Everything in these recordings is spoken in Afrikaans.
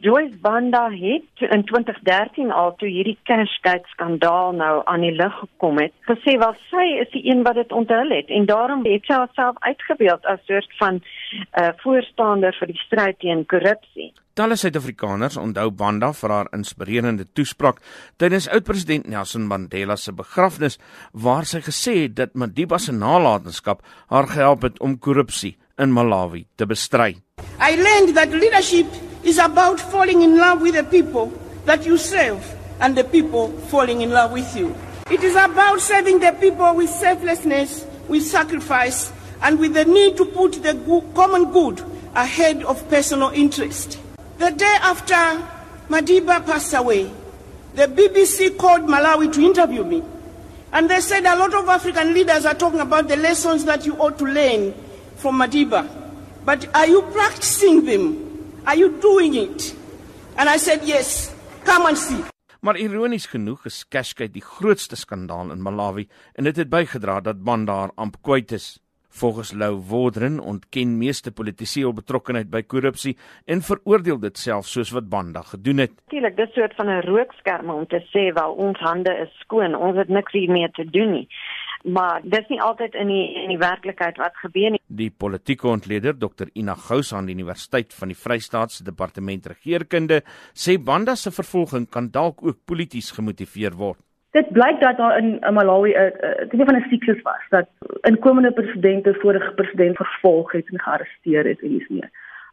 Joyce Banda het in 2013 al toe hierdie Cashgate skandaal nou aan die lig gekom het, gesê wel sy is die een wat dit onthul het en daarom het sy haarself uitgebeeld as 'n soort van 'n uh, voorstander vir die stryd teen korrupsie. Talle Suid-Afrikaners onthou Banda vir haar inspirerende toespraak tydens oud-president Nelson Mandela se begrafnis waar sy gesê het dat Madiba se nalatenskap haar gehelp het om korrupsie in Malawi te bestry. I learned that leadership is about falling in love with the people that you serve and the people falling in love with you. It is about serving the people with selflessness, with sacrifice, and with the need to put the common good ahead of personal interest. The day after Madiba passed away, the BBC called Malawi to interview me. And they said a lot of African leaders are talking about the lessons that you ought to learn from Madiba. But are you practicing them? Are you doing it? And I said, Yes. Come and see. Maar ironies genoeg is Cashgate die grootste skandaal in Malawi en dit het bygedra dat Banda haar amp kwyt is. Volgens Lou Wodren ontken meeste politici hul betrokkeheid by korrupsie en veroordeel dit self soos wat Banda gedoen het. Natuurlik, dis 'n soort van 'n rookskerm om te sê wel ons hande is skoon, ons het niks hiermee te doen nie maar dis nie altyd in die in die werklikheid wat gebeur nie. Die politieke ontleder Dr Ina Gous aan die Universiteit van die Vrystaat se Departement Regeringskunde sê Banda se vervolging kan dalk ook polities gemotiveer word. Dit blyk dat daar in Malawi 'n tipe van 'n siklus was dat inkomende presidente vorige president vervolg het en gearresteer het en dis nie.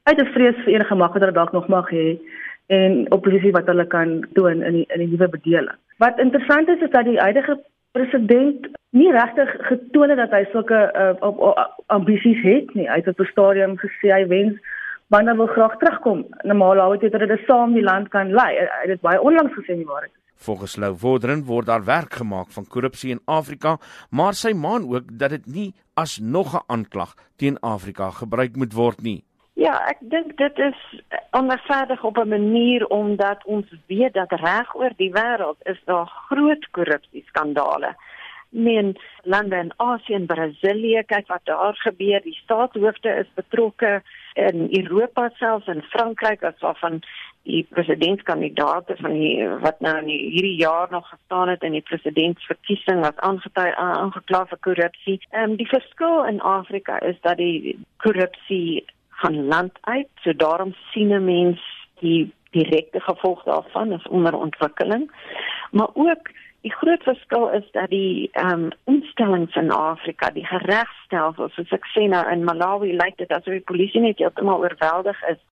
Uit 'n vrees vir enige mag wat hulle dalk nog mag hê en oppositie wat hulle kan doen in die in die nuwe bedeling. Wat interessant is is dat die huidige president nie regtig getoon het dat hy sulke uh, ambisies het nie. Hy het op 'n stadium gesê hy wens Banda wil graag terugkom na Malawi toe dat hulle saam die land kan lei. Hy het dit baie onlangs gesê nie waar dit is. Volgens Lou Wodren word daar werk gemaak van korrupsie in Afrika, maar sy maan ook dat dit nie as nog 'n aanklag teen Afrika gebruik moet word nie. Ja, ek dink dit is onverdig op 'n manier omdat ons weet dat reg oor die wêreld is daar groot korrupsie men lande in Asië en Brasilië kyk wat daar gebeur die staatshoofde is betrokke in Europa selfs in Frankryk as waarvan die presidentskandidaate van die wat nou in hierdie jaar nog gestaan het in die presidentsverkiesing as aangetui aangekla vir korrupsie. Ehm um, die verskil in Afrika is dat die korrupsie van land uit, so daarom sien 'n mens die direkte gevolg daarvan is onderontwikkeling. Maar ook Die groot verskil is dat die ehm um, instellings in Afrika, die geregstelsels, soos ek sê nou in Malawi lyk dit asof die polisie net heeltemal oorweldig is